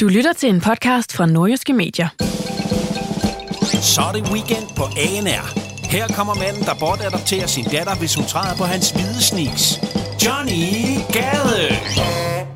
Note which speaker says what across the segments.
Speaker 1: Du lytter til en podcast fra Nordjyske Medier.
Speaker 2: Så er det weekend på ANR. Her kommer manden, der bortadopterer sin datter, hvis hun træder på hans hvide sneaks. Johnny Gade!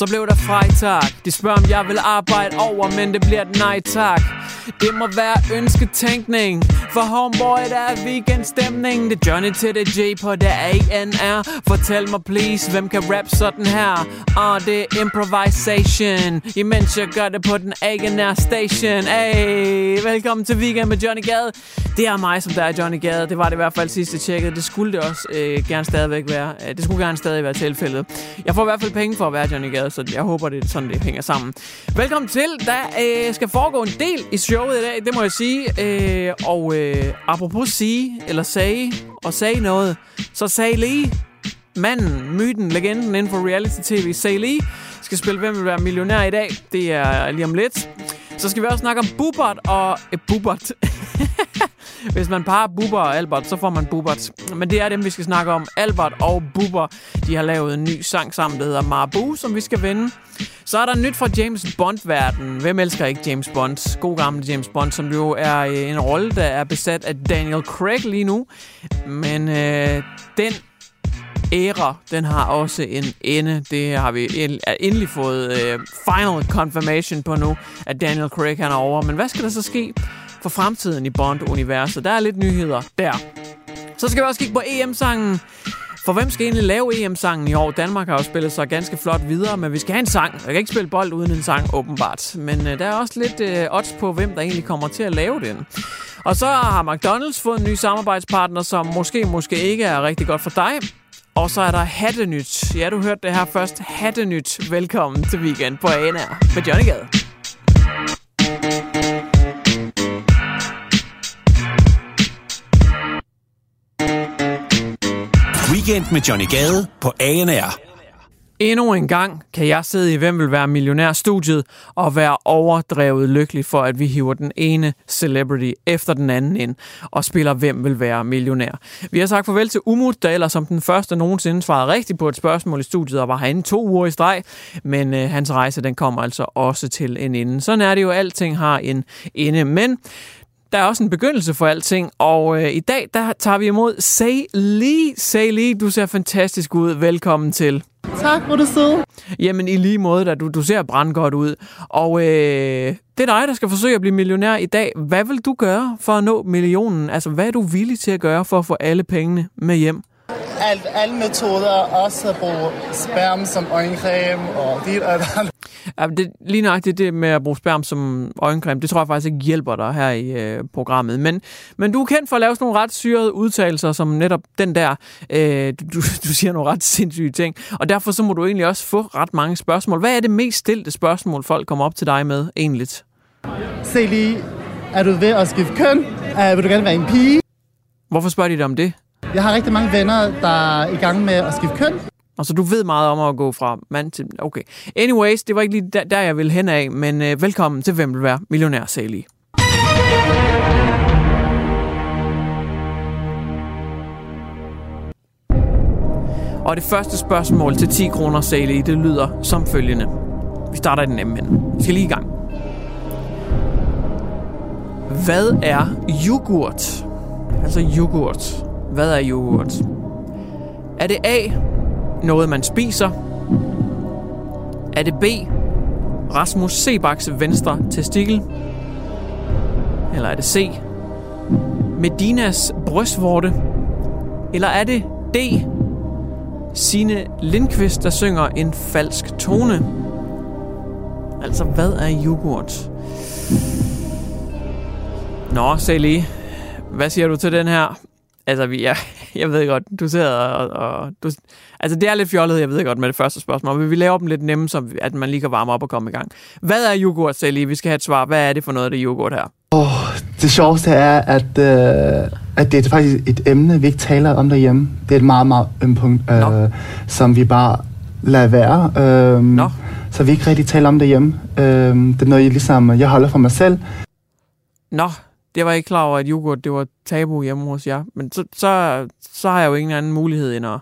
Speaker 3: Så blev der freitag. De spørger, om jeg vil arbejde over, men det bliver et nej tak. Det må være ønsketænkning for homeboy, der er weekendstemning. Det er Johnny til det J på det ANR Fortæl mig please, hvem kan rap sådan her? Ah, det er improvisation. Imens jeg gør det på den ANR station. Hey, velkommen til weekend med Johnny Gade. Det er mig, som der er Johnny Gade. Det var det i hvert fald sidste tjekket. Det skulle det også øh, gerne stadigvæk være. Øh, det skulle gerne stadig være tilfældet. Jeg får i hvert fald penge for at være Johnny Gade Så jeg håber, det er sådan, det hænger sammen. Velkommen til. Der øh, skal foregå en del i showet i dag Det må jeg sige. Øh, Og øh, Øh, apropos sige Eller sagde, Og sagde noget Så sagde lige Manden, myten, legenden inden for reality-tv Say Lee Skal spille Hvem vil være millionær i dag? Det er lige om lidt. Så skal vi også snakke om Bubert og... Eh, Bubert Hvis man parer Bubber og Albert, så får man Bubbert. Men det er dem, vi skal snakke om. Albert og Bubber, de har lavet en ny sang sammen, der hedder Marabu, som vi skal vende. Så er der nyt fra James Bond-verden. Hvem elsker ikke James Bond? God gamle James Bond, som jo er eh, en rolle, der er besat af Daniel Craig lige nu. Men øh, den æra, den har også en ende. Det har vi endelig fået øh, final confirmation på nu, at Daniel Craig han er over. Men hvad skal der så ske for fremtiden i Bond-universet? Der er lidt nyheder der. Så skal vi også kigge på EM-sangen. For hvem skal egentlig lave EM-sangen i år? Danmark har jo spillet sig ganske flot videre, men vi skal have en sang. Jeg kan ikke spille bold uden en sang, åbenbart. Men øh, der er også lidt øh, odds på, hvem der egentlig kommer til at lave den. Og så har McDonald's fået en ny samarbejdspartner, som måske, måske ikke er rigtig godt for dig. Og så er der Hattenyt. Ja, du hørte det her først. Hattenyt. Velkommen til weekend på ANR med Johnny Gade.
Speaker 2: Weekend med Johnny Gade på ANR.
Speaker 3: Endnu en gang kan jeg sidde i Hvem vil være millionær-studiet og være overdrevet lykkelig for, at vi hiver den ene celebrity efter den anden ind og spiller Hvem vil være millionær. Vi har sagt farvel til Umut, der ellers som den første nogensinde svarede rigtigt på et spørgsmål i studiet og var herinde to uger i streg, men øh, hans rejse den kommer altså også til en ende. Sådan er det jo, alting har en ende, men der er også en begyndelse for alting, og øh, i dag der tager vi imod Say Lee. Say Lee, du ser fantastisk ud. Velkommen til.
Speaker 4: Tak, hvor du sød.
Speaker 3: Jamen i lige måde, da du, du ser brandgodt ud. Og øh, det er dig, der skal forsøge at blive millionær i dag. Hvad vil du gøre for at nå millionen? Altså, hvad er du villig til at gøre for at få alle pengene med hjem?
Speaker 4: Alt, alle metoder, også at bruge sperm som øjencreme og dit og dat.
Speaker 3: Ja, det, lige nøjagtigt det med at bruge sperm som øjencreme, det tror jeg faktisk ikke hjælper dig her i øh, programmet. Men, men du er kendt for at lave sådan nogle ret syrede udtalelser, som netop den der, øh, du, du siger nogle ret sindssyge ting. Og derfor så må du egentlig også få ret mange spørgsmål. Hvad er det mest stilte spørgsmål, folk kommer op til dig med egentlig?
Speaker 4: Se lige, er du ved at skifte køn? Uh, vil du gerne være en pige?
Speaker 3: Hvorfor spørger de dig om det?
Speaker 4: Jeg har rigtig mange venner, der er i gang med at skifte køn.
Speaker 3: Og så du ved meget om at gå fra mand til... Okay. Anyways, det var ikke lige der, der jeg ville hen af, men øh, velkommen til Hvem vil være millionær, Sally. Og det første spørgsmål til 10 kroner, Sally, det lyder som følgende. Vi starter i den nemme ende. Vi skal lige i gang. Hvad er yoghurt? Altså yoghurt. Hvad er yoghurt? Er det A, noget man spiser? Er det B, Rasmus Sebaks venstre testikel? Eller er det C, Medinas brystvorte? Eller er det D, Sine Lindqvist, der synger en falsk tone? Altså, hvad er yoghurt? Nå, Sally, hvad siger du til den her? Altså, vi, jeg, jeg ved godt, du sidder og... og du, altså, det er lidt fjollet, jeg ved godt, med det første spørgsmål, men vi laver dem lidt nemme, så at man lige kan varme op og komme i gang. Hvad er yoghurt, Sally? Vi skal have et svar. Hvad er det for noget af det yoghurt her?
Speaker 5: Oh, det sjoveste er, at, øh, at det er faktisk et emne, vi ikke taler om derhjemme. Det er et meget, meget øm punkt, øh, som vi bare lader være. Øh,
Speaker 3: Nå.
Speaker 5: Så vi ikke rigtig taler om derhjemme. Øh, det er noget, jeg, ligesom, jeg holder for mig selv.
Speaker 3: Nå, det var ikke klar over, at yoghurt det var tabu hjemme hos jer. Men så, så, så har jeg jo ingen anden mulighed end at...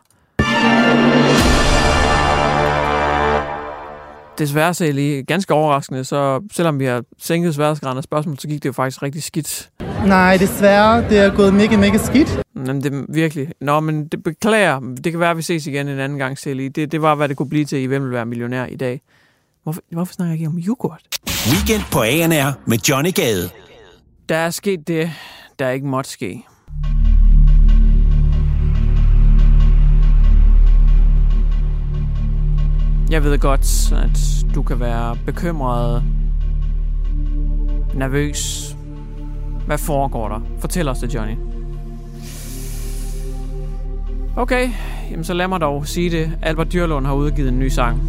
Speaker 3: Desværre, så lige ganske overraskende, så selvom vi har sænket sværhedsgraden af spørgsmål, så gik det jo faktisk rigtig skidt.
Speaker 4: Nej, desværre. Det er gået mega, mega skidt.
Speaker 3: Jamen, det er virkelig. Nå, men det beklager. Det kan være, at vi ses igen en anden gang, Sally. Det, det var, hvad det kunne blive til i Hvem vil være millionær i dag. Hvorfor, hvorfor snakker jeg ikke om yoghurt?
Speaker 2: Weekend på ANR med Johnny Gade.
Speaker 3: Der er sket det, der ikke måtte ske. Jeg ved godt, at du kan være bekymret, nervøs. Hvad foregår der? Fortæl os det, Johnny. Okay, jamen så lad mig dog sige det. Albert Dyrlund har udgivet en ny sang.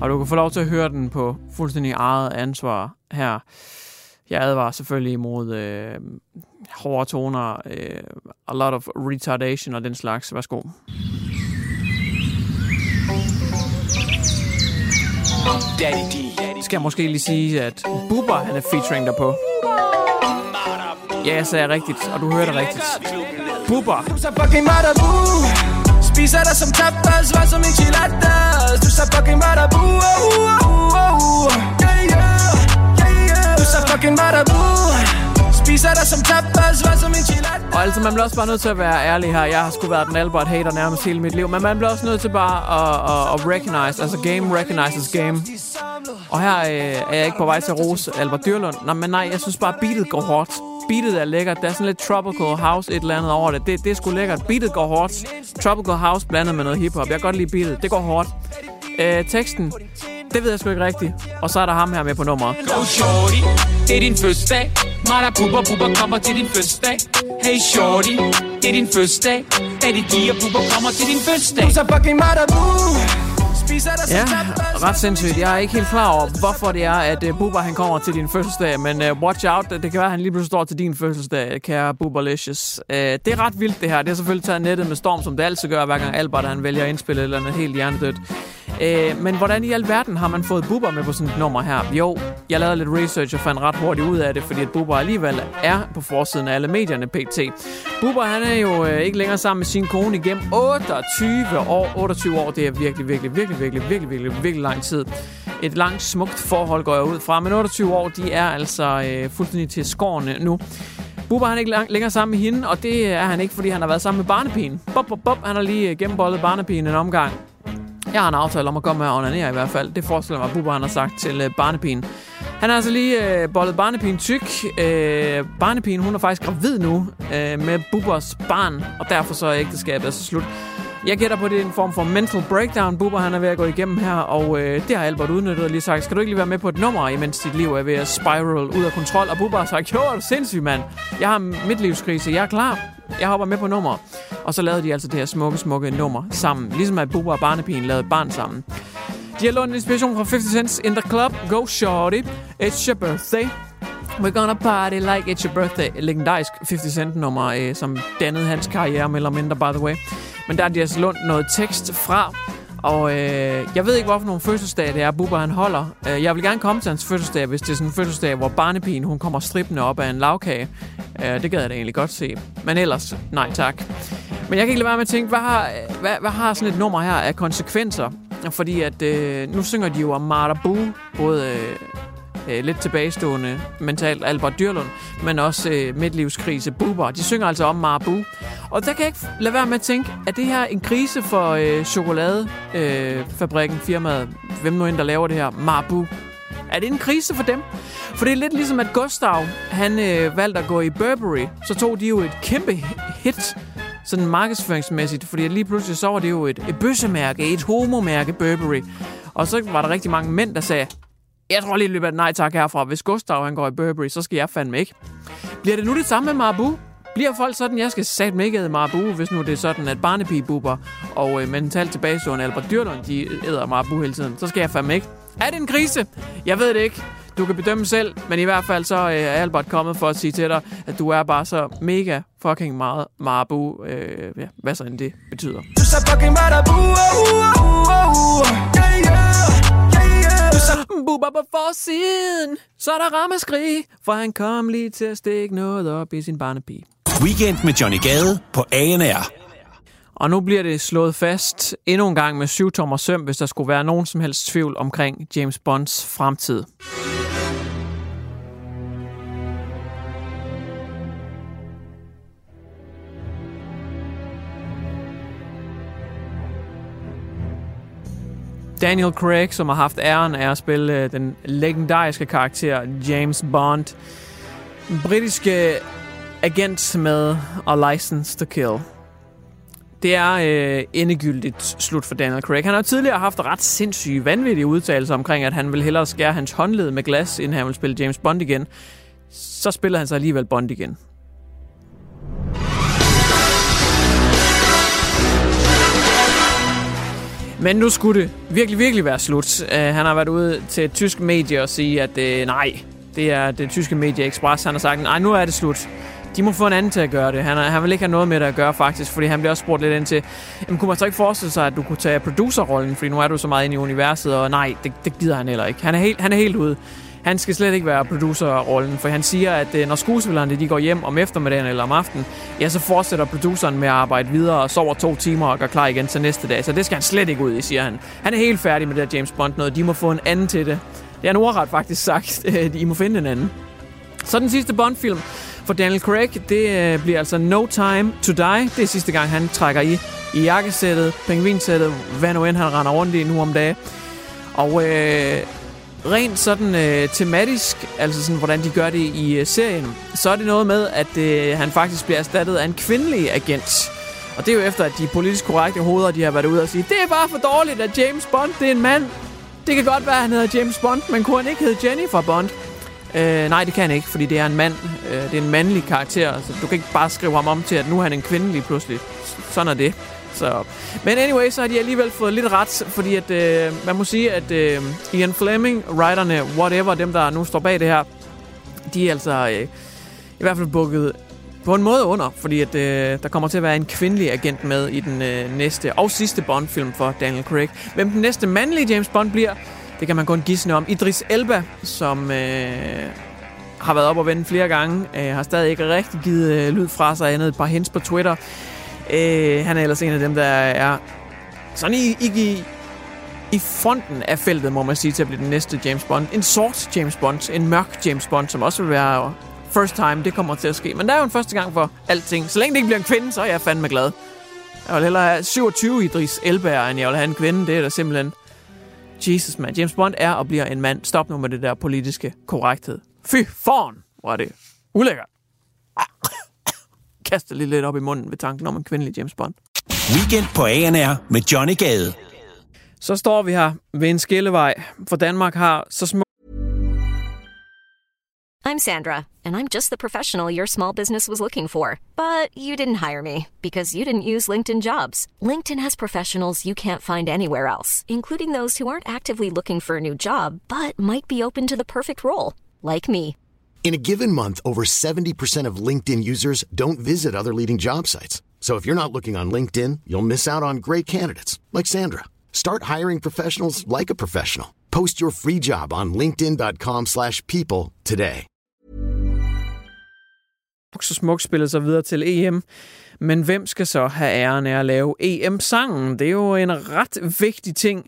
Speaker 3: Og du kan få lov til at høre den på fuldstændig eget ansvar her. Jeg advarer selvfølgelig imod øh, hårde toner, øh, a lot of retardation og den slags. Værsgo.
Speaker 2: Daddy D.
Speaker 3: Skal jeg måske lige sige, at Bubba han er featuring der på. Ja, jeg sagde rigtigt, og du hørte rigtigt. Bubba.
Speaker 6: Spiser dig som tapas, var som enchiladas du så fucking marabu oh, oh, oh, oh, oh. Yeah, yeah, yeah, yeah. Du så fucking marabu Spiser dig som tapas, var som enchiladas
Speaker 3: Og altså, man bliver også bare nødt til at være ærlig her. Jeg har sgu været den Albert hater nærmest hele mit liv. Men man bliver også nødt til bare at, at, at recognize, altså game recognizes game. Og her øh, er jeg ikke på vej til at rose Albert Dyrlund. Nej, men nej, jeg synes bare, beatet går hårdt. Beatet er lækkert. Der er sådan lidt tropical house et eller andet over det. Det, det er sgu lækkert. Beatet går hårdt. Tropical house blandet med noget hiphop. Jeg kan godt lide beatet. Det går hårdt. Øh, teksten, det ved jeg sgu ikke rigtigt. Og så er der ham her med på nummeret.
Speaker 6: Go shorty, det er din fødselsdag Mara bubba bubba kommer til din fødselsdag Hey shorty, det er din fødselsdag Daddy D og bubba kommer til din fødselsdag Du så fucking Spiser dig
Speaker 3: Ja, ret sindssygt. Jeg er ikke helt klar over, hvorfor det er, at uh, Bubba han kommer til din fødselsdag, men uh, watch out. Det kan være, at han lige pludselig står til din fødselsdag, kære Bubbalicious. Uh, det er ret vildt, det her. Det har selvfølgelig taget nettet med storm, som det altid gør, hver gang Albert han vælger at indspille et eller andet helt hjernedødt. Øh, men hvordan i alverden har man fået Bubba med på sådan et nummer her? Jo, jeg lavede lidt research og fandt ret hurtigt ud af det, fordi at Bubba alligevel er på forsiden af alle medierne pt. Bubba han er jo øh, ikke længere sammen med sin kone igennem 28 år. 28 år, det er virkelig, virkelig, virkelig, virkelig, virkelig, virkelig, virkelig lang tid. Et langt, smukt forhold går jeg ud fra, men 28 år, de er altså øh, fuldstændig til skårene øh, nu. Bubba han er ikke længere sammen med hende, og det er han ikke, fordi han har været sammen med barnepigen. Bob, bob, bob, han har lige øh, gennemboldet barnepigen en omgang. Jeg har en aftale om at komme og onanere i hvert fald. Det forestiller mig, at Bubba han har sagt til øh, barnepigen. Han har altså lige øh, bollet barnepigen tyk. Øh, barnepigen, hun er faktisk gravid nu øh, med Bubbers barn, og derfor så er ægteskabet altså slut. Jeg gætter på, at det er en form for mental breakdown, Bubber han er ved at gå igennem her, og øh, det har Albert udnyttet og lige sagt, skal du ikke lige være med på et nummer, imens dit liv er ved at spiral ud af kontrol? Og Bubber har sagt, jo, er du sindssyg, mand. Jeg har midtlivskrise, jeg er klar. Jeg hopper med på nummer. Og så lavede de altså det her smukke, smukke nummer sammen. Ligesom at Bubba og Barnepigen lavede et barn sammen. De har lånt inspiration fra 50 Cent's In The Club, Go Shorty, It's Your Birthday. We're gonna party like it's your birthday. Et legendarisk 50 Cent nummer, øh, som dannede hans karriere, mere eller mindre, by the way. Men der er de altså lånt noget tekst fra, og øh, jeg ved ikke, hvorfor nogle fødselsdage det er, Bubber han holder. Øh, jeg vil gerne komme til hans fødselsdag, hvis det er sådan en fødselsdag, hvor barnepigen hun kommer strippende op af en lavkage. Øh, det gad jeg da egentlig godt se. Men ellers, nej tak. Men jeg kan ikke lade være med at tænke, hvad har, hvad, hvad har sådan et nummer her af konsekvenser? Fordi at øh, nu synger de jo om Marabu, både øh, øh, lidt tilbagestående mentalt Albert Dyrlund, men også øh, midtlivskrise Buber. De synger altså om Marabu. Og der kan jeg ikke lade være med at tænke, at det her en krise for øh, chokoladefabrikken, øh, firmaet, hvem nu end der laver det her, Marabu? Er det en krise for dem? For det er lidt ligesom, at Gustav, han øh, valgte at gå i Burberry, så tog de jo et kæmpe hit sådan markedsføringsmæssigt, fordi lige pludselig så var det jo et, et bøssemærke, et homomærke Burberry. Og så var der rigtig mange mænd, der sagde, jeg tror lige løbet nej tak herfra. Hvis Gustav han går i Burberry, så skal jeg fandme ikke. Bliver det nu det samme med Marabu? Bliver folk sådan, jeg skal satme ikke æde Marabu, hvis nu det er sådan, at barnepigebuber og øh, mentalt tilbagestående Albert Dyrlund, de æder Marabu hele tiden. Så skal jeg fandme ikke. Er det en krise? Jeg ved det ikke. Du kan bedømme selv, men i hvert fald så øh, er Albert kommet for at sige til dig, at du er bare så mega fucking meget Marabu, øh, ja, hvad så end det betyder. Du er fucking Marabu, uh, uh, uh, uh. uh. Yeah. Bubber på forsiden, så er der rammeskrig, for han kom lige til at stikke noget op i sin barnepige.
Speaker 2: Weekend med Johnny Gade på ANR.
Speaker 3: Og nu bliver det slået fast endnu en gang med syv tommer søm, hvis der skulle være nogen som helst tvivl omkring James Bonds fremtid. Daniel Craig, som har haft æren af at spille øh, den legendariske karakter James Bond. Britiske øh, agent med A License to Kill. Det er øh, endegyldigt slut for Daniel Craig. Han har tidligere haft ret sindssyge, vanvittige udtalelser omkring, at han vil hellere skære hans håndled med glas, inden han vil spille James Bond igen. Så spiller han sig alligevel Bond igen. Men nu skulle det virkelig, virkelig være slut. Uh, han har været ude til et tysk medie og sige, at uh, nej, det er det tyske medie Express. Han har sagt, nej, nu er det slut. De må få en anden til at gøre det. Han, han vil ikke have noget med det at gøre, faktisk, fordi han bliver også spurgt lidt ind til, jamen, kunne man så ikke forestille sig, at du kunne tage producerrollen, fordi nu er du så meget inde i universet, og nej, det, det gider han heller ikke. Han er helt, han er helt ude. Han skal slet ikke være producerrollen, for han siger, at øh, når skuespillerne de går hjem om eftermiddagen eller om aftenen, ja, så fortsætter produceren med at arbejde videre og sover to timer og går klar igen til næste dag. Så det skal han slet ikke ud i, siger han. Han er helt færdig med det der James Bond noget. De må få en anden til det. Det er en ordret faktisk sagt. Øh, I må finde en anden. Så den sidste Bond-film for Daniel Craig, det øh, bliver altså No Time to Die. Det er sidste gang, han trækker i, i jakkesættet, pingvinsættet, hvad nu end han render rundt i nu om dagen. Og øh, rent sådan øh, tematisk, altså sådan, hvordan de gør det i øh, serien, så er det noget med, at øh, han faktisk bliver erstattet af en kvindelig agent. Og det er jo efter, at de politisk korrekte hoveder, de har været ude og sige, det er bare for dårligt, at James Bond, det er en mand. Det kan godt være, at han hedder James Bond, men kunne han ikke hedde Jennifer Bond? Øh, nej, det kan han ikke, fordi det er en mand. Øh, det er en mandlig karakter, så du kan ikke bare skrive ham om til, at nu er han en kvindelig pludselig. Sådan er det. Så. Men anyway, så har de alligevel fået lidt ret, fordi at, øh, man må sige, at øh, Ian Fleming, writerne, whatever, dem der nu står bag det her, de er altså øh, i hvert fald bukket på en måde under, fordi at, øh, der kommer til at være en kvindelig agent med i den øh, næste og sidste Bond-film for Daniel Craig. Hvem den næste mandlige James Bond bliver, det kan man kun gisne om. Idris Elba, som øh, har været op og vende flere gange, øh, har stadig ikke rigtig givet øh, lyd fra sig andet et par hens på Twitter. Øh, han er ellers en af dem, der er sådan i, i, i fronten af feltet, må man sige, til at blive den næste James Bond. En sort James Bond, en mørk James Bond, som også vil være first time, det kommer til at ske. Men der er jo en første gang for alting. Så længe det ikke bliver en kvinde, så er jeg fandme glad. Jeg vil hellere have 27 Idris Elba, end jeg vil have en kvinde. Det er da simpelthen... Jesus, man. James Bond er og bliver en mand. Stop nu med det der politiske korrekthed. Fy forn, hvor er det ulækkert kaster lige lidt op i munden ved tanken om en kvindelig James Bond.
Speaker 2: Weekend på ANR med Johnny Gade.
Speaker 3: Så står vi her ved en skillevej, for Danmark har så små...
Speaker 7: I'm Sandra, and I'm just the professional your small business was looking for. But you didn't hire me because you didn't use LinkedIn jobs. LinkedIn has professionals you can't find anywhere else, including those who aren't actively looking for a new job, but might be open to the perfect role, like me.
Speaker 8: In a given month, over 70% of LinkedIn users don't visit other leading job sites. So if you're not looking on LinkedIn, you'll miss out on great candidates like Sandra. Start hiring professionals like a professional. Post your free job on linkedin.com/people today.
Speaker 3: så smukt spillet sig videre til EM. Men hvem skal så have æren af at lave EM-sangen? Det er jo en ret vigtig ting.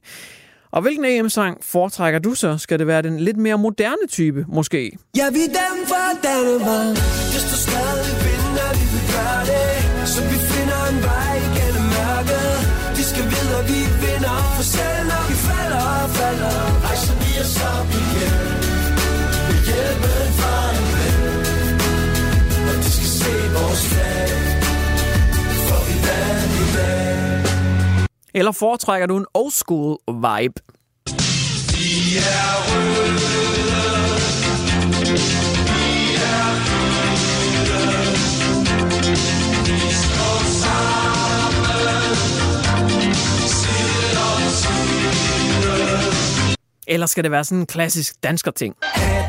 Speaker 3: Og hvilken EM-sang foretrækker du så? Skal det være den lidt mere moderne type, måske?
Speaker 6: Ja, vi er dem fra Danmark. Hvis du stadig vinder, vi vil gøre det Så vi finder en vej igennem mørket. De skal vide, at vi vinder For selv når vi falder og falder Rejser vi os op igen. Med hjælpen fra en ven. Og de skal se vores flag. For vi vandt i dag?
Speaker 3: Eller foretrækker du en old school vibe?
Speaker 6: Vi er røde Vi er
Speaker 3: Eller skal det være sådan en klassisk dansker ting?
Speaker 6: Hey.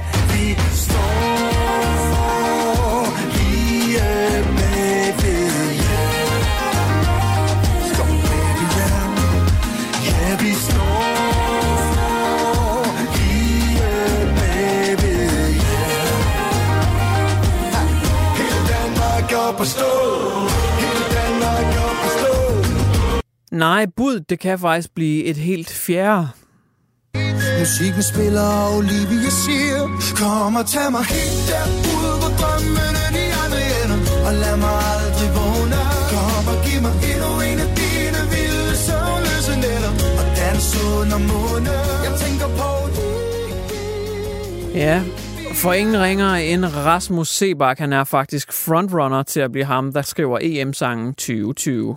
Speaker 3: Nej, bud, det kan faktisk blive et helt fjerde.
Speaker 6: Musikken spiller, og Olivia siger Kom og tag mig helt derud, hvor drømmene de aldrig ender Og lad mig aldrig vågne Kom og giv mig endnu en af dine vilde søvnløse nætter Og dans under måne Jeg tænker på
Speaker 3: Ja, for ingen ringer end Rasmus Sebak. Han er faktisk frontrunner til at blive ham, der skriver EM-sangen 2020.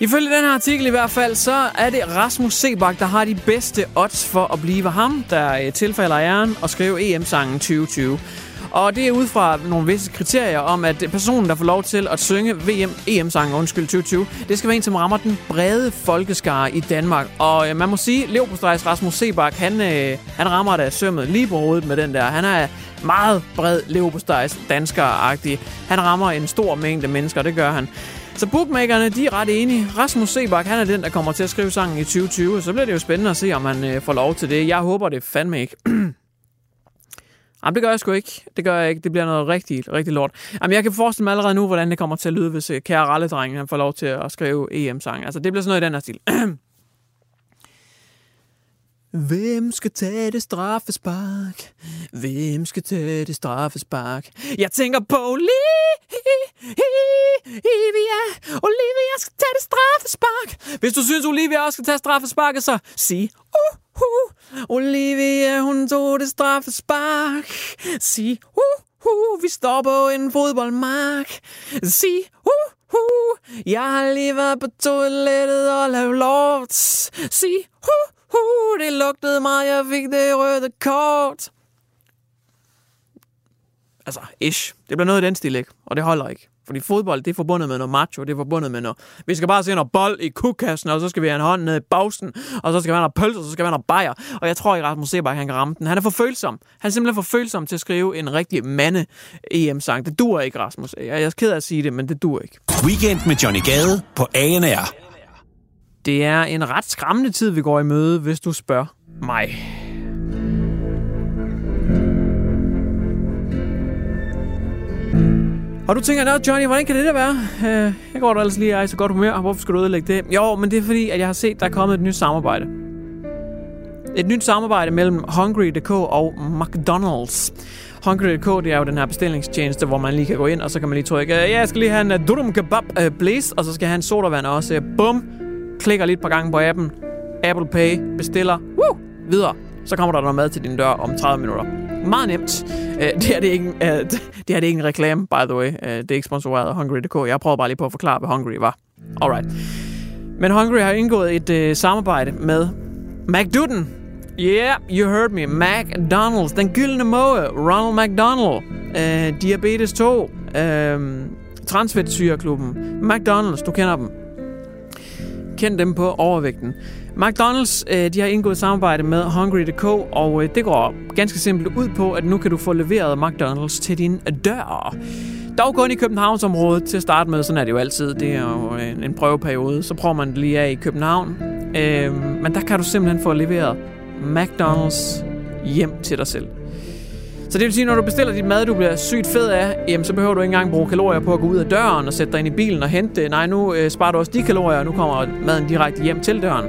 Speaker 3: Ifølge den her artikel i hvert fald, så er det Rasmus Sebak, der har de bedste odds for at blive ham, der øh, tilfælder æren og skrive EM-sangen 2020. Og det er ud fra nogle visse kriterier om, at personen, der får lov til at synge VM, EM-sangen, undskyld, 2020, det skal være en, som rammer den brede folkeskare i Danmark. Og øh, man må sige, Leverpostejs Rasmus Sebak, han, øh, han rammer da sømmet lige på hovedet med den der. Han er meget bred Leverpostejs dansker-agtig. Han rammer en stor mængde mennesker, det gør han. Så bookmakerne, de er ret enige. Rasmus Sebak, han er den, der kommer til at skrive sangen i 2020. Så bliver det jo spændende at se, om han øh, får lov til det. Jeg håber det fandme ikke. Jamen, det gør jeg sgu ikke. Det gør jeg ikke. Det bliver noget rigtig, rigtig lort. Jamen, jeg kan forestille mig allerede nu, hvordan det kommer til at lyde, hvis øh, kære Ralledrengen han får lov til at skrive EM-sang. Altså, det bliver sådan noget i den her stil. Hvem skal tage det straffespark? Hvem skal tage det straffespark? Jeg tænker på Olivia. Olivia skal tage det straffespark. Hvis du synes, Olivia også skal tage straffesparket, så sig uh, uh. Olivia, hun tog det straffespark. Sig uh, uh. Vi står på en fodboldmark. Sig uh, uh. Jeg har lige været på toilettet og lavet lort. Sig uh, uh. Det lugtede mig, jeg fik det røde kort. Altså, ish. Det bliver noget i den stil, ikke? Og det holder ikke. Fordi fodbold, det er forbundet med noget macho, det er forbundet med noget... Vi skal bare se noget bold i kukkassen, og så skal vi have en hånd ned i bagsen, og så skal vi have noget pølse, og så skal vi have noget bajer. Og jeg tror ikke, Rasmus Sebak, han kan ramme den. Han er for følsom. Han er simpelthen for følsom til at skrive en rigtig mande EM-sang. Det dur ikke, Rasmus. Jeg er ked af at sige det, men det dur ikke.
Speaker 2: Weekend med Johnny Gade på ANR.
Speaker 3: Det er en ret skræmmende tid, vi går i møde, hvis du spørger mig. Og du tænker, Nå Johnny, hvordan kan det der være? Øh, jeg går da ellers lige i så godt humør. Hvorfor skal du ødelægge det? Jo, men det er fordi, at jeg har set, der er kommet et nyt samarbejde. Et nyt samarbejde mellem Hungry.dk og McDonald's. Hungry.dk, det er jo den her bestillingstjeneste, hvor man lige kan gå ind, og så kan man lige trykke, ja, jeg skal lige have en øh, durum kebab, uh, please, og så skal jeg have en sodavand også. Bum! Klikker lige et par gange på appen. Apple Pay, bestiller, woo, videre. Så kommer der noget mad til din dør om 30 minutter. Meget nemt. Øh, det, er øh, det, ikke, det er det ikke en reklame, by the way. Øh, det er ikke sponsoreret af Hungry.dk. Jeg prøver bare lige på at forklare, hvad Hungry var. Alright. Men Hungry har indgået et samarbejde med McDuden. Yeah, you heard me. McDonald's. Den gyldne måge. Ronald McDonald. Uh, Diabetes 2. Uh, Transfedtsyreklubben. McDonald's, du kender dem. Kend dem på overvægten. McDonald's øh, de har indgået samarbejde med Hungry.dk, og øh, det går ganske simpelt ud på, at nu kan du få leveret McDonald's til din dør. Dog kun i Københavnsområdet til at starte med, sådan er det jo altid. Det er jo en, prøveperiode. Så prøver man det lige af i København. Øh, men der kan du simpelthen få leveret McDonald's hjem til dig selv. Så det vil sige, når du bestiller dit mad, du bliver sygt fed af, jamen så behøver du ikke engang bruge kalorier på at gå ud af døren og sætte dig ind i bilen og hente det. Nej, nu øh, sparer du også de kalorier, og nu kommer maden direkte hjem til døren.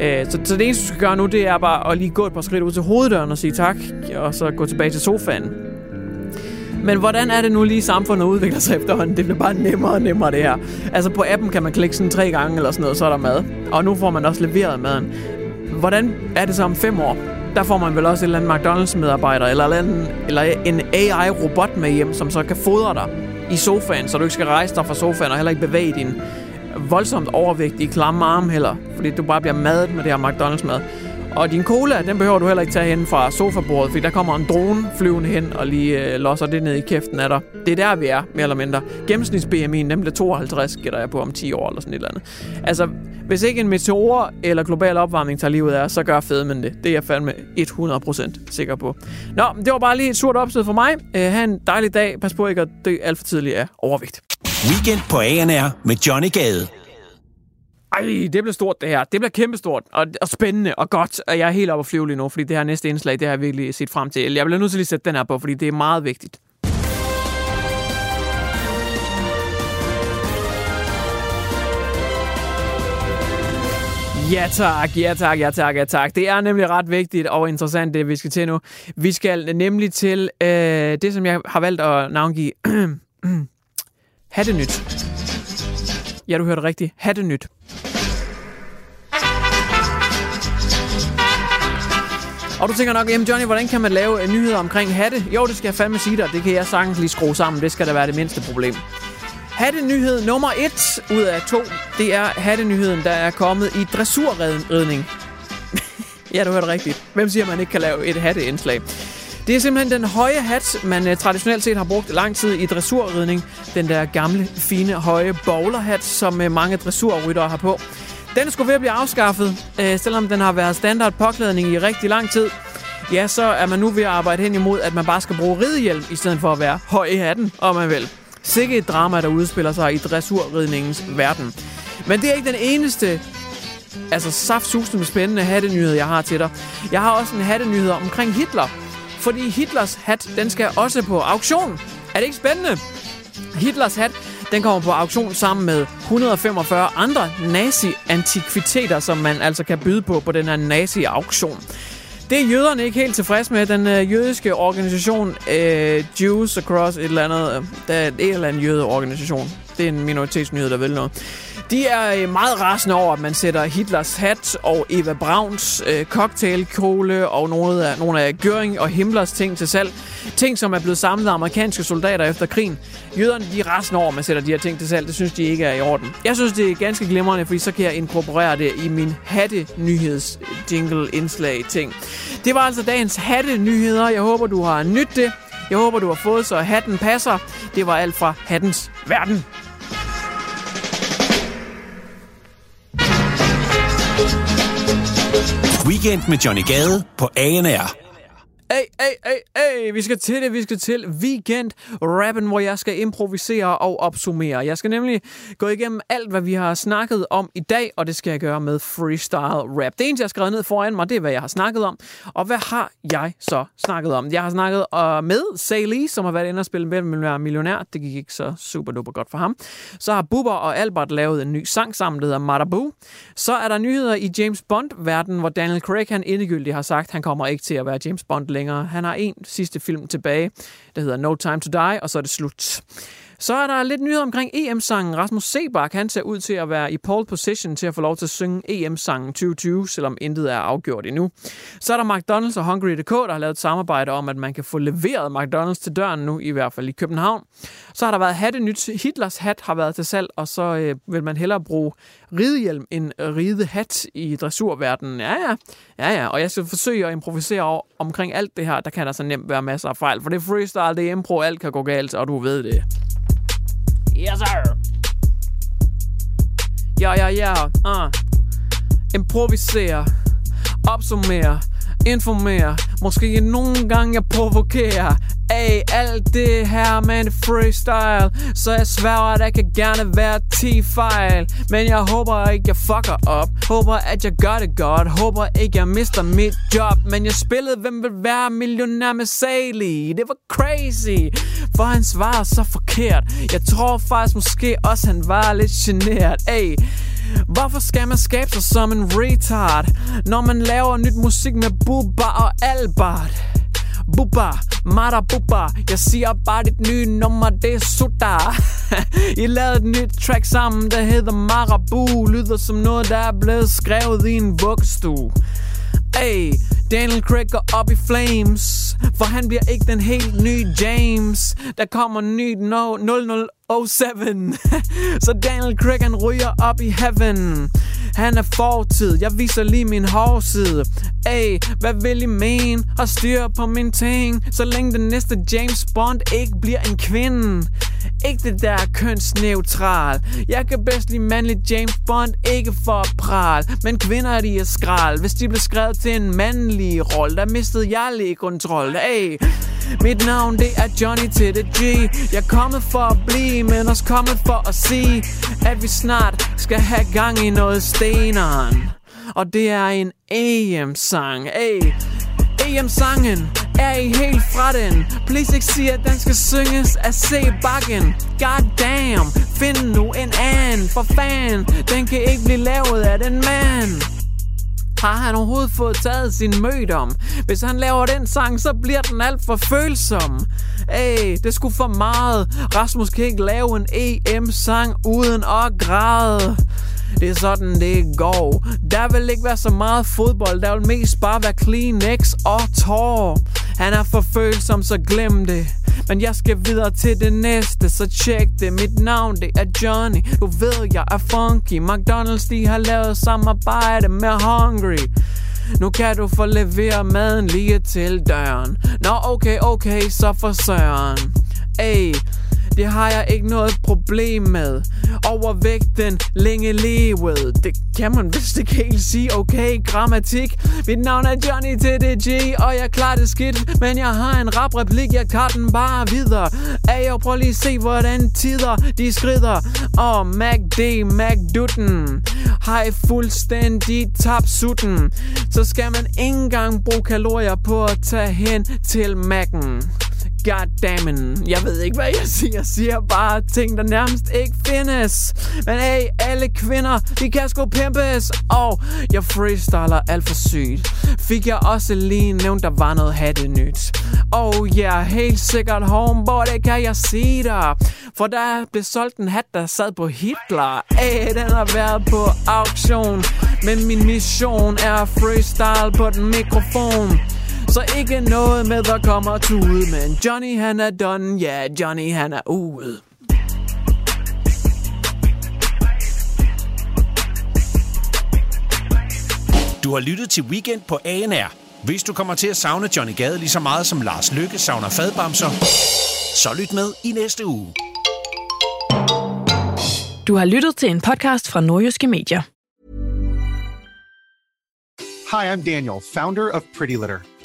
Speaker 3: Øh, så, så det eneste, du skal gøre nu, det er bare at lige gå et par skridt ud til hoveddøren og sige tak, og så gå tilbage til sofaen. Men hvordan er det nu lige samfundet udvikler sig efterhånden? Det bliver bare nemmere og nemmere det her. Altså på appen kan man klikke sådan tre gange eller sådan noget, så er der mad. Og nu får man også leveret maden. Hvordan er det så om fem år? Der får man vel også en eller anden McDonald's-medarbejder, eller, en, eller en AI-robot med hjem, som så kan fodre dig i sofaen, så du ikke skal rejse dig fra sofaen og heller ikke bevæge din voldsomt overvægtige klamme arm heller, fordi du bare bliver madet med det her McDonald's-mad. Og din cola, den behøver du heller ikke tage hen fra sofabordet, fordi der kommer en drone flyvende hen og lige øh, losser det ned i kæften af dig. Det er der, vi er, mere eller mindre. Gennemsnits BMI, den bliver 52, gætter jeg på om 10 år eller sådan et eller andet. Altså, hvis ikke en meteor eller global opvarmning tager livet af, så gør fedmen det. Det er jeg fandme 100% sikker på. Nå, det var bare lige et surt opsæt for mig. Øh, ha' en dejlig dag. Pas på ikke at dø alt for tidligt af overvægt.
Speaker 2: Weekend på ANR med Johnny Gade.
Speaker 3: Ej, det bliver stort det her. Det bliver kæmpestort og, og spændende og godt. Og jeg er helt oppe at flyve lige nu, fordi det her næste indslag, det har jeg virkelig set frem til. Jeg bliver nødt til at sætte den her på, fordi det er meget vigtigt. Ja tak, ja tak, ja tak, ja tak. Det er nemlig ret vigtigt og interessant, det vi skal til nu. Vi skal nemlig til øh, det, som jeg har valgt at navngive øh, Hattenyt. Ja, du hørte rigtigt. Hattenyt. Og du tænker nok, jamen Johnny, hvordan kan man lave øh, nyheder omkring hatte? Jo, det skal jeg fandme sige dig. Det kan jeg sagtens lige skrue sammen. Det skal da være det mindste problem. Hatte-nyhed nummer 1 ud af to, det er hatte-nyheden, der er kommet i dressurredning. ja, du hørte rigtigt. Hvem siger, man ikke kan lave et hatteindslag? Det er simpelthen den høje hat, man øh, traditionelt set har brugt lang tid i dressurridning. Den der gamle, fine, høje bowlerhat, som øh, mange dressurryttere har på. Den skulle ved at blive afskaffet, øh, selvom den har været standard påklædning i rigtig lang tid. Ja, så er man nu ved at arbejde hen imod, at man bare skal bruge ridehjelm, i stedet for at være høj i hatten, om man vil. Sikke et drama, der udspiller sig i dressurridningens verden. Men det er ikke den eneste altså saftsusende spændende hattenyhed, jeg har til dig. Jeg har også en hattenyhed omkring Hitler. Fordi Hitlers hat, den skal også på auktion. Er det ikke spændende? Hitlers hat, den kommer på auktion sammen med 145 andre nazi-antikviteter, som man altså kan byde på på den her nazi-auktion. Det er jøderne ikke helt tilfredse med. Den øh, jødiske organisation øh, Jews Across et eller andet, øh, der er et eller andet jødeorganisation. Det er en minoritetsnyhed, der vil noget. De er øh, meget rasende over, at man sætter Hitlers hat og Eva Brauns øh, cocktailkjole og nogle af, nogle af Göring og Himmlers ting til salg. Ting, som er blevet samlet af amerikanske soldater efter krigen. Jøderne de er rasende over, at man sætter de her ting til salg. Det synes de ikke er i orden. Jeg synes, det er ganske glimrende, fordi så kan jeg inkorporere det i min hatte-nyheds jingle indslag ting. Det var altså dagens hatte-nyheder. Jeg håber, du har nydt det. Jeg håber, du har fået, så hatten passer. Det var alt fra hattens verden.
Speaker 2: Weekend med Johnny Gade på ANR.
Speaker 3: Hey, hey, hey, hey, vi skal til det, vi skal til weekend rappen, hvor jeg skal improvisere og opsummere. Jeg skal nemlig gå igennem alt, hvad vi har snakket om i dag, og det skal jeg gøre med freestyle rap. Det eneste, jeg har skrevet ned foran mig, det er, hvad jeg har snakket om. Og hvad har jeg så snakket om? Jeg har snakket uh, med Sally, som har været inde og spille med millionær. Det gik ikke så super duper godt for ham. Så har Bubber og Albert lavet en ny sang sammen, der hedder Marabu. Så er der nyheder i James Bond-verden, hvor Daniel Craig han endegyldigt har sagt, han kommer ikke til at være James Bond længere. Han har en sidste film tilbage, der hedder No Time to Die, og så er det slut. Så er der lidt nyheder omkring EM-sangen. Rasmus Sebak, han ser ud til at være i pole position til at få lov til at synge EM-sangen 2020, selvom intet er afgjort endnu. Så er der McDonald's og Hungry.dk, der har lavet et samarbejde om, at man kan få leveret McDonald's til døren nu, i hvert fald i København. Så har der været hatte nyt. Hitlers hat har været til salg, og så øh, vil man hellere bruge ridehjelm end ridehat i dressurverdenen. Ja, ja. Ja, ja. Og jeg skal forsøge at improvisere omkring alt det her. Der kan der så nemt være masser af fejl, for det er freestyle, det er impro, alt kan gå galt, og du ved det. Yes, sir. Ja, ja, ja. Ah. Uh. Improvisere. Opsummere. Informere. Måske nogle gange provokere. Ay, alt det her med en freestyle. Så jeg sværger, at der kan gerne være 10 fejl Men jeg håber ikke, jeg fucker op. Håber, at jeg gør det godt. Håber ikke, jeg mister mit job. Men jeg spillede, hvem vil være millionær med Sally? Det var crazy. For han svarede så forkert. Jeg tror faktisk måske også, han var lidt generet Ey Hvorfor skal man skabe sig som en retard Når man laver nyt musik med Bubba og Albert? Bubba, Mara Bubba Jeg siger bare dit nye nummer, det er Sutta. I lavede et nyt track sammen, der hedder Marabu. Lyder som noget, der er blevet skrevet i en vuggestue. Hey, Daniel Craig går op i flames For han bliver ikke den helt nye James. Der kommer nyt no, 07 Så Daniel Craig han ryger op i heaven. Han er fortid, jeg viser lige min hårside. Ay, hvad vil I mene? Og styr på min ting. Så længe den næste James Bond ikke bliver en kvinde. Ikke det der kønsneutral. Jeg kan bedst lide mandlig James Bond Ikke for at prale. Men kvinder de er skral Hvis de blev skrevet til en mandlig rolle Der mistede jeg lige kontrol Hey, mit navn det er Johnny til det G Jeg er kommet for at blive Men også kommet for at sige At vi snart skal have gang i noget steneren Og det er en e AM-sang Hey, e AM-sangen er I helt fra den? Please ikke sige, at den skal synges af C. Bakken. God damn, find nu en anden. For fan, den kan ikke blive lavet af den mand. Har han overhovedet fået taget sin mødom? Hvis han laver den sang, så bliver den alt for følsom. Ey, det skulle for meget. Rasmus kan ikke lave en EM-sang uden at græde. Det er sådan, det går. Der vil ikke være så meget fodbold. Der vil mest bare være Kleenex og tår. Han er for følsom, så glem det. Men jeg skal videre til det næste, så tjek det. Mit navn, det er Johnny. Du ved, jeg er funky. McDonald's, de har lavet samarbejde med Hungry. Nu kan du få leveret maden lige til døren. Nå, okay, okay, så for søren. Ey, det har jeg ikke noget problem med. Overvægten længe levet. Det kan man vist ikke helt sige. Okay, grammatik. Mit navn er Johnny TDG Og jeg klarer det skidt. Men jeg har en rap replik Jeg tager den bare videre. Ej, jeg prøv lige se hvordan tider De skrider. Og oh, MacD, MacDutten Har I fuldstændig tabt sutten? Så skal man ikke engang bruge kalorier på at tage hen til Mac'en. Goddammit. Jeg ved ikke, hvad jeg siger. Jeg siger bare ting, der nærmest ikke findes. Men hey, alle kvinder, de kan sgu pimpes. Og jeg freestyler alt for sygt. Fik jeg også lige nævnt, der var noget hatte nyt. Og ja, yeah, helt sikkert homeboy, det kan jeg sige dig. For der blev solgt en hat, der sad på Hitler. Hey, den har været på auktion. Men min mission er freestyle på den mikrofon. Så ikke noget med, der kommer tud Men Johnny han er done, ja, yeah, Johnny han er ude
Speaker 2: Du har lyttet til Weekend på ANR. Hvis du kommer til at savne Johnny Gade lige så meget som Lars Lykke savner fadbamser, så lyt med i næste uge.
Speaker 1: Du har lyttet til en podcast fra Nordjyske Medier.
Speaker 9: Hi, I'm Daniel, founder of Pretty Litter.